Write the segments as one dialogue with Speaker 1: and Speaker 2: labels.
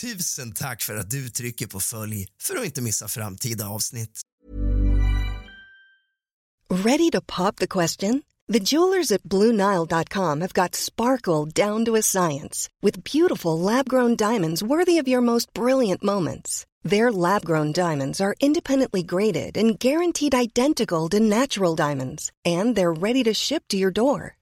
Speaker 1: Tusen tack för att du trycker på följ för att inte missa framtida avsnitt.
Speaker 2: Ready to pop the question? The jewelers at BlueNile.com have got sparkle down to a science with beautiful lab-grown diamonds worthy of your most brilliant moments. Their lab-grown diamonds are independently graded and guaranteed identical to natural diamonds, and they're ready to ship to your door.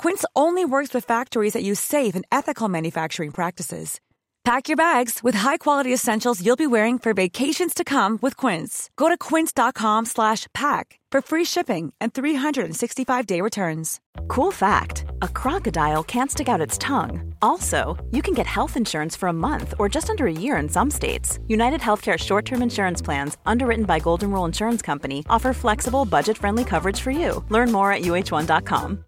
Speaker 3: Quince only works with factories that use safe and ethical manufacturing practices. Pack your bags with high-quality essentials you'll be wearing for vacations to come with Quince. Go to quince.com/pack for free shipping and 365-day returns.
Speaker 4: Cool fact a crocodile can't stick out its tongue. Also, you can get health insurance for a month or just under a year in some states. United Healthcare short term insurance plans, underwritten by Golden Rule Insurance Company, offer flexible, budget friendly coverage for you. Learn more at uh1.com.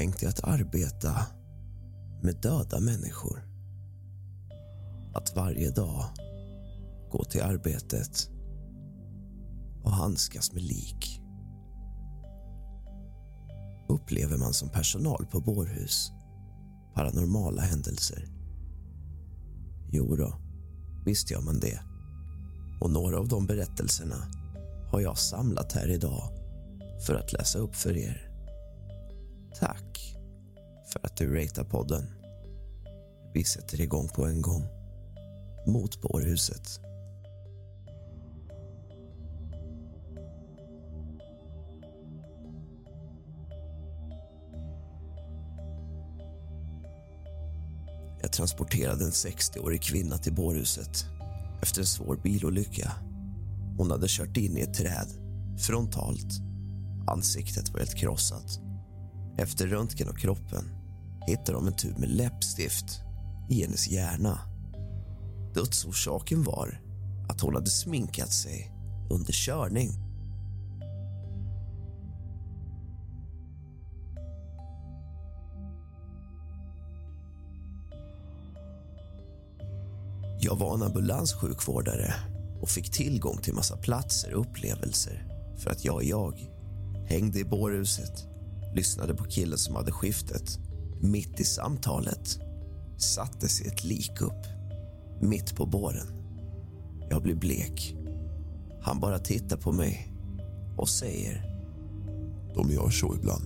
Speaker 1: Tänk dig att arbeta med döda människor. Att varje dag gå till arbetet och handskas med lik. Upplever man som personal på bårhus paranormala händelser? Jo då, visst gör man det. Och några av de berättelserna har jag samlat här idag för att läsa upp för er. Tack för att du ratear podden. Vi sätter igång på en gång. Mot bårhuset. Jag transporterade en 60-årig kvinna till bårhuset efter en svår bilolycka. Hon hade kört in i ett träd, frontalt. Ansiktet var helt krossat. Efter röntgen av kroppen hittade de en tub med läppstift i hennes hjärna. Dödsorsaken var att hon hade sminkat sig under körning. Jag var en ambulanssjukvårdare och fick tillgång till massa platser och upplevelser för att jag och jag hängde i bårhuset, lyssnade på killen som hade skiftet. Mitt i samtalet satte sig ett lik upp, mitt på båren. Jag blir blek. Han bara tittar på mig och säger...
Speaker 5: De gör så ibland.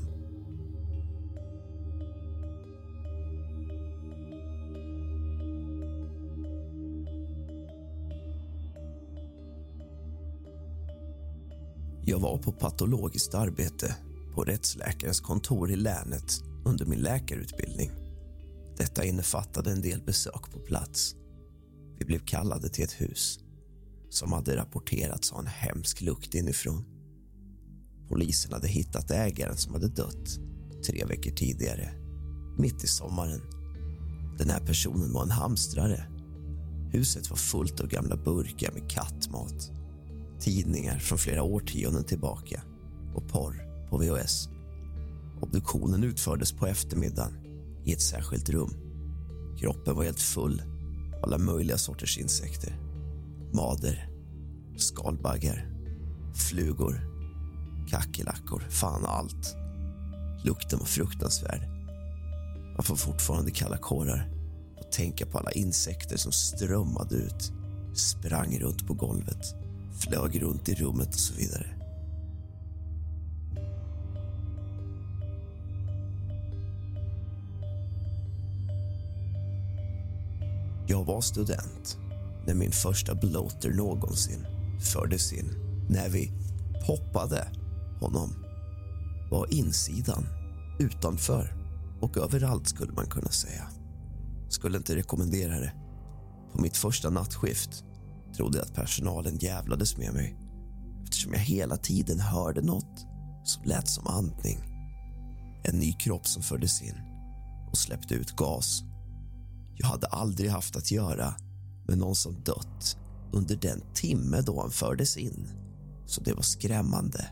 Speaker 1: Jag var på patologiskt arbete på rättsläkarens kontor i länet under min läkarutbildning. Detta innefattade en del besök på plats. Vi blev kallade till ett hus som hade rapporterats ha en hemsk lukt inifrån. Polisen hade hittat ägaren som hade dött tre veckor tidigare, mitt i sommaren. Den här personen var en hamstrare. Huset var fullt av gamla burkar med kattmat tidningar från flera årtionden tillbaka och porr på VHS. Obduktionen utfördes på eftermiddagen i ett särskilt rum. Kroppen var helt full av alla möjliga sorters insekter. Mader, skalbaggar, flugor, kackerlackor, fan allt. Lukten var fruktansvärd. Man får fortfarande kalla kårar och tänka på alla insekter som strömmade ut, sprang runt på golvet flög runt i rummet och så vidare. Jag var student när min första bloater någonsin fördes in. När vi poppade honom var insidan utanför och överallt skulle man kunna säga. Skulle inte rekommendera det. På mitt första nattskift trodde jag att personalen jävlades med mig eftersom jag hela tiden hörde något som lät som andning. En ny kropp som fördes in och släppte ut gas. Jag hade aldrig haft att göra med någon som dött under den timme då han fördes in så det var skrämmande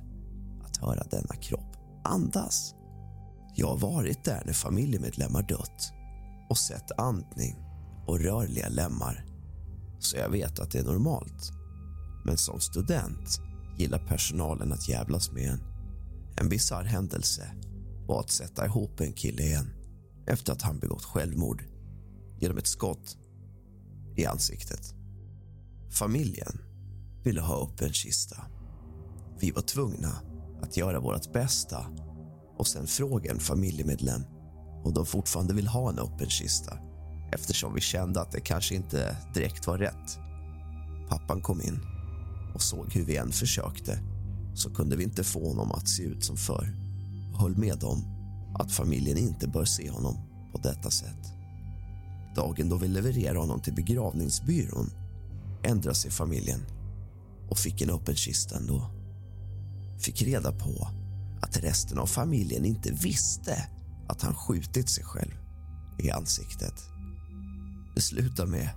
Speaker 1: att höra denna kropp andas. Jag har varit där när familjemedlemmar dött och sett andning och rörliga lemmar så jag vet att det är normalt. Men som student gillar personalen att jävlas med en. En bisarr händelse var att sätta ihop en kille igen efter att han begått självmord genom ett skott i ansiktet. Familjen ville ha upp en kista. Vi var tvungna att göra vårt bästa och sen fråga en familjemedlem om de fortfarande vill ha en öppen kista eftersom vi kände att det kanske inte direkt var rätt. Pappan kom in och såg hur vi än försökte så kunde vi inte få honom att se ut som förr och höll med om att familjen inte bör se honom på detta sätt. Dagen då vi levererade honom till begravningsbyrån ändrade sig familjen och fick en öppen kista ändå. Fick reda på att resten av familjen inte visste att han skjutit sig själv i ansiktet. Det slutade med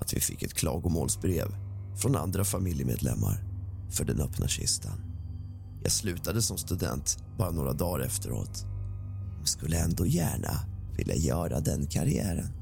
Speaker 1: att vi fick ett klagomålsbrev från andra familjemedlemmar för den öppna kistan. Jag slutade som student bara några dagar efteråt men skulle ändå gärna vilja göra den karriären.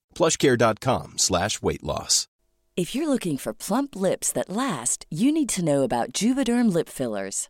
Speaker 6: plushcare.com slash weight loss.
Speaker 7: If you're looking for plump lips that last, you need to know about Juvederm lip fillers.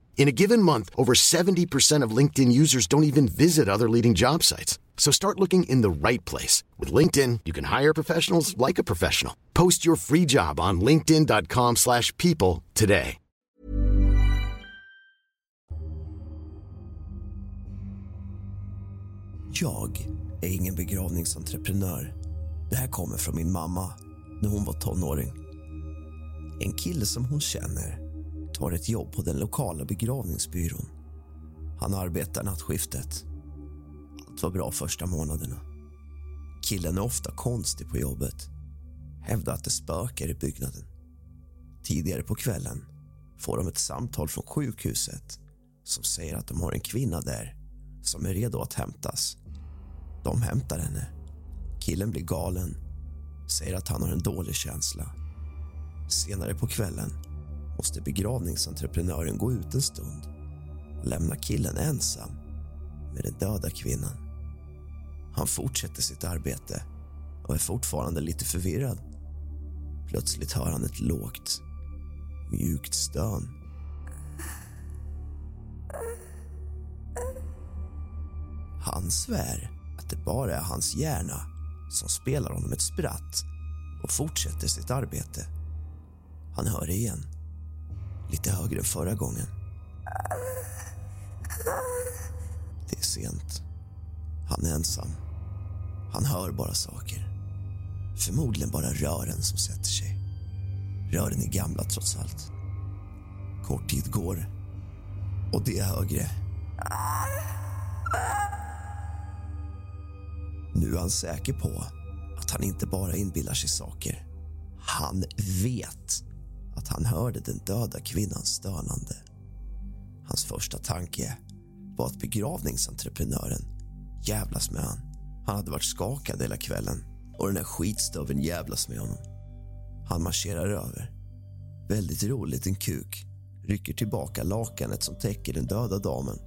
Speaker 8: In a given month, over 70% of LinkedIn users don't even visit other leading job sites. So start looking in the right place. With LinkedIn, you can hire professionals like a professional. Post your free job on linkedin.com slash people today.
Speaker 1: Jag är ingen begravningsentreprenör. Det här kommer från min mamma när hon var tonåring. En kille som hon känner har ett jobb på den lokala begravningsbyrån. Han arbetar nattskiftet. Allt var bra första månaderna. Killen är ofta konstig på jobbet. Hävdar att det spökar i byggnaden. Tidigare på kvällen får de ett samtal från sjukhuset som säger att de har en kvinna där som är redo att hämtas. De hämtar henne. Killen blir galen, säger att han har en dålig känsla. Senare på kvällen måste begravningsentreprenören gå ut en stund och lämna killen ensam med den döda kvinnan. Han fortsätter sitt arbete och är fortfarande lite förvirrad. Plötsligt hör han ett lågt, mjukt stön. Han svär att det bara är hans hjärna som spelar honom ett spratt och fortsätter sitt arbete. Han hör det igen, lite högre än förra gången. Det är sent. Han är ensam. Han hör bara saker. Förmodligen bara rören som sätter sig. Rören är gamla, trots allt. Kort tid går, och det är högre. Nu är han säker på att han inte bara inbillar sig saker. Han vet att han hörde den döda kvinnans stönande. Hans första tanke var att begravningsentreprenören jävlas med han. Han hade varit skakad hela kvällen och den där skitstöveln jävlas med honom. Han marscherar över. Väldigt rolig liten kuk rycker tillbaka lakanet som täcker den döda damen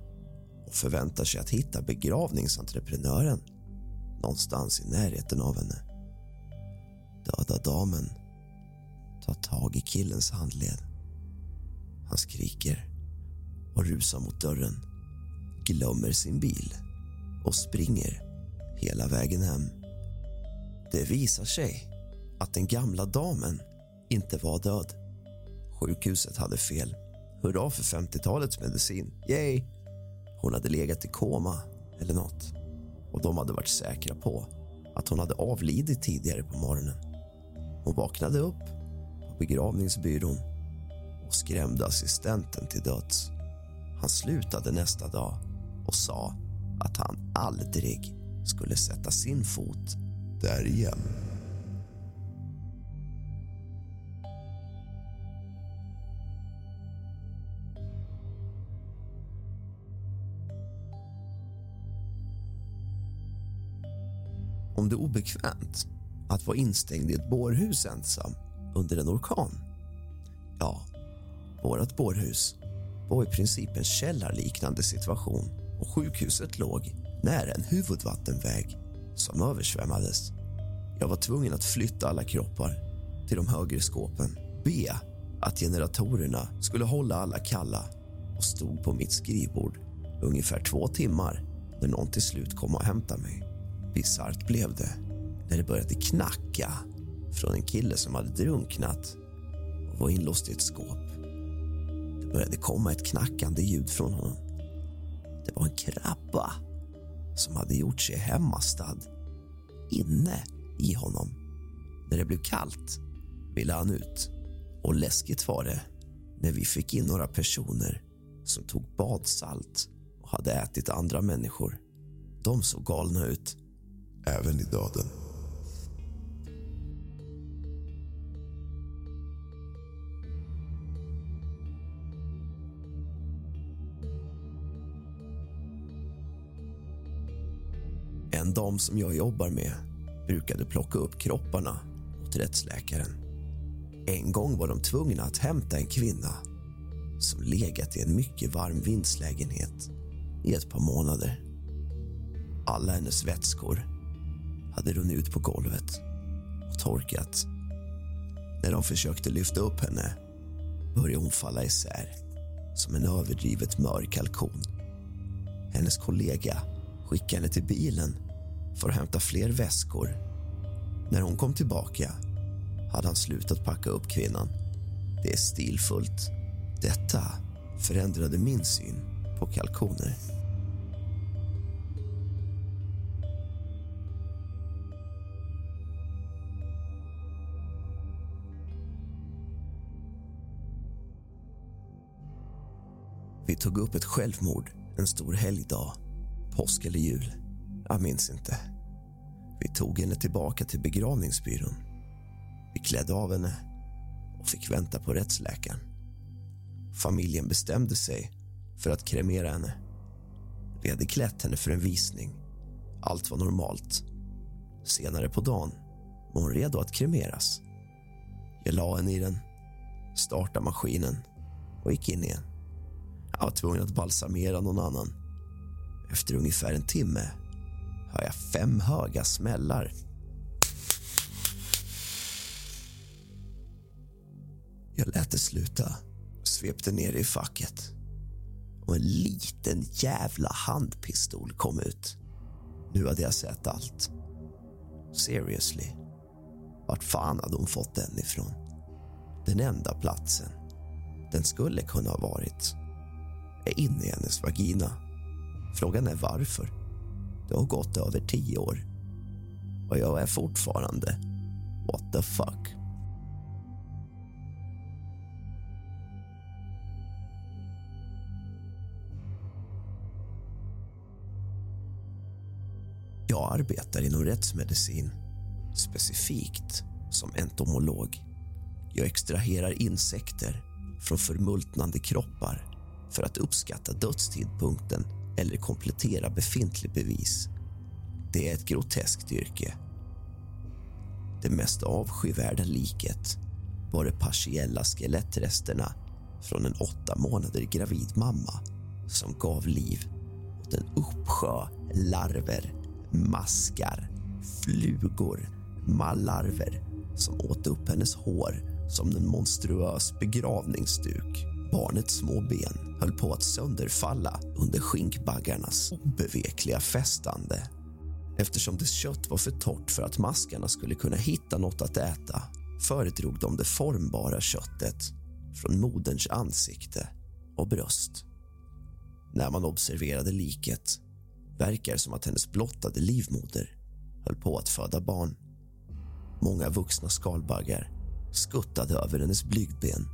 Speaker 1: och förväntar sig att hitta begravningsentreprenören någonstans i närheten av henne. Döda damen tar tag i killens handled. Han skriker och rusar mot dörren, glömmer sin bil och springer hela vägen hem. Det visar sig att den gamla damen inte var död. Sjukhuset hade fel. Hurra för 50-talets medicin. Yay! Hon hade legat i koma eller nåt och de hade varit säkra på att hon hade avlidit tidigare på morgonen. Hon vaknade upp begravningsbyrån och skrämde assistenten till döds. Han slutade nästa dag och sa att han aldrig skulle sätta sin fot där igen. om det är obekvämt att vara instängd i ett bårhus ensam under en orkan. Ja, vårt bårhus var i princip en källarliknande situation och sjukhuset låg nära en huvudvattenväg som översvämmades. Jag var tvungen att flytta alla kroppar till de högre skåpen, be att generatorerna skulle hålla alla kalla och stod på mitt skrivbord ungefär två timmar när någon till slut kom och hämtade mig. Bisarrt blev det när det började knacka från en kille som hade drunknat och var inlåst i ett skåp. Det började komma ett knackande ljud från honom. Det var en krabba som hade gjort sig hemmastad inne i honom. När det blev kallt ville han ut. Och läskigt var det när vi fick in några personer som tog badsalt och hade ätit andra människor. De såg galna ut
Speaker 5: även i döden.
Speaker 1: De som jag jobbar med brukade plocka upp kropparna åt rättsläkaren. En gång var de tvungna att hämta en kvinna som legat i en mycket varm vindslägenhet i ett par månader. Alla hennes vätskor hade runnit ut på golvet och torkat. När de försökte lyfta upp henne började hon falla isär som en överdrivet mör kalkon. Hennes kollega skickade henne till bilen för att hämta fler väskor. När hon kom tillbaka hade han slutat packa upp kvinnan. Det är stilfullt. Detta förändrade min syn på kalkoner. Vi tog upp ett självmord en stor helgdag, påsk eller jul. Jag minns inte. Vi tog henne tillbaka till begravningsbyrån. Vi klädde av henne och fick vänta på rättsläkaren. Familjen bestämde sig för att kremera henne. Vi hade klätt henne för en visning. Allt var normalt. Senare på dagen var hon redo att kremeras. Jag la henne i den, startade maskinen och gick in igen. Jag var tvungen att balsamera någon annan. Efter ungefär en timme hör jag fem höga smällar. Jag lät det sluta, svepte ner det i facket och en liten jävla handpistol kom ut. Nu hade jag sett allt. Seriously. Vart fan hade hon fått den ifrån? Den enda platsen den skulle kunna ha varit är inne i hennes vagina. Frågan är varför. Det har gått över tio år och jag är fortfarande what the fuck. Jag arbetar inom rättsmedicin, specifikt som entomolog. Jag extraherar insekter från förmultnande kroppar för att uppskatta dödstidpunkten eller komplettera befintlig bevis. Det är ett groteskt yrke. Det mest avskyvärda liket var de partiella skelettresterna från en åtta månader gravid mamma som gav liv åt en uppsjö larver, maskar, flugor, mallarver som åt upp hennes hår som en monstruös begravningsduk. Barnets små ben höll på att sönderfalla under skinkbaggarnas obevekliga fästande. Eftersom dess kött var för torrt för att maskarna skulle kunna hitta något att äta föredrog de det formbara köttet från moderns ansikte och bröst. När man observerade liket verkar som att hennes blottade livmoder höll på att föda barn. Många vuxna skalbaggar skuttade över hennes blygdben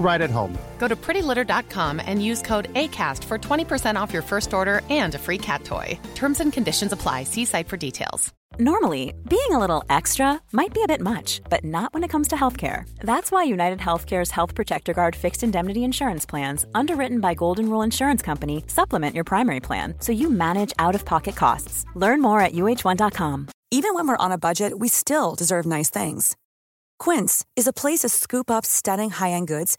Speaker 9: right at home.
Speaker 10: Go to prettylitter.com and use code ACAST for 20% off your first order and a free cat toy. Terms and conditions apply. See site for details.
Speaker 4: Normally, being a little extra might be a bit much, but not when it comes to healthcare. That's why United Healthcare's Health Protector Guard fixed indemnity insurance plans, underwritten by Golden Rule Insurance Company, supplement your primary plan so you manage out of pocket costs. Learn more at uh1.com.
Speaker 3: Even when we're on a budget, we still deserve nice things. Quince is a place to scoop up stunning high end goods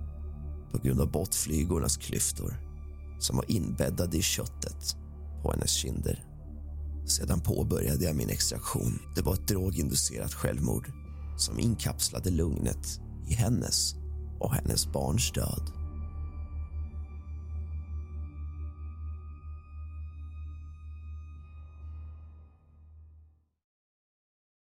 Speaker 1: på grund av båtflygornas klyftor som var inbäddade i köttet på hennes kinder. Sedan påbörjade jag min extraktion. Det var ett droginducerat självmord som inkapslade lugnet i hennes och hennes barns död.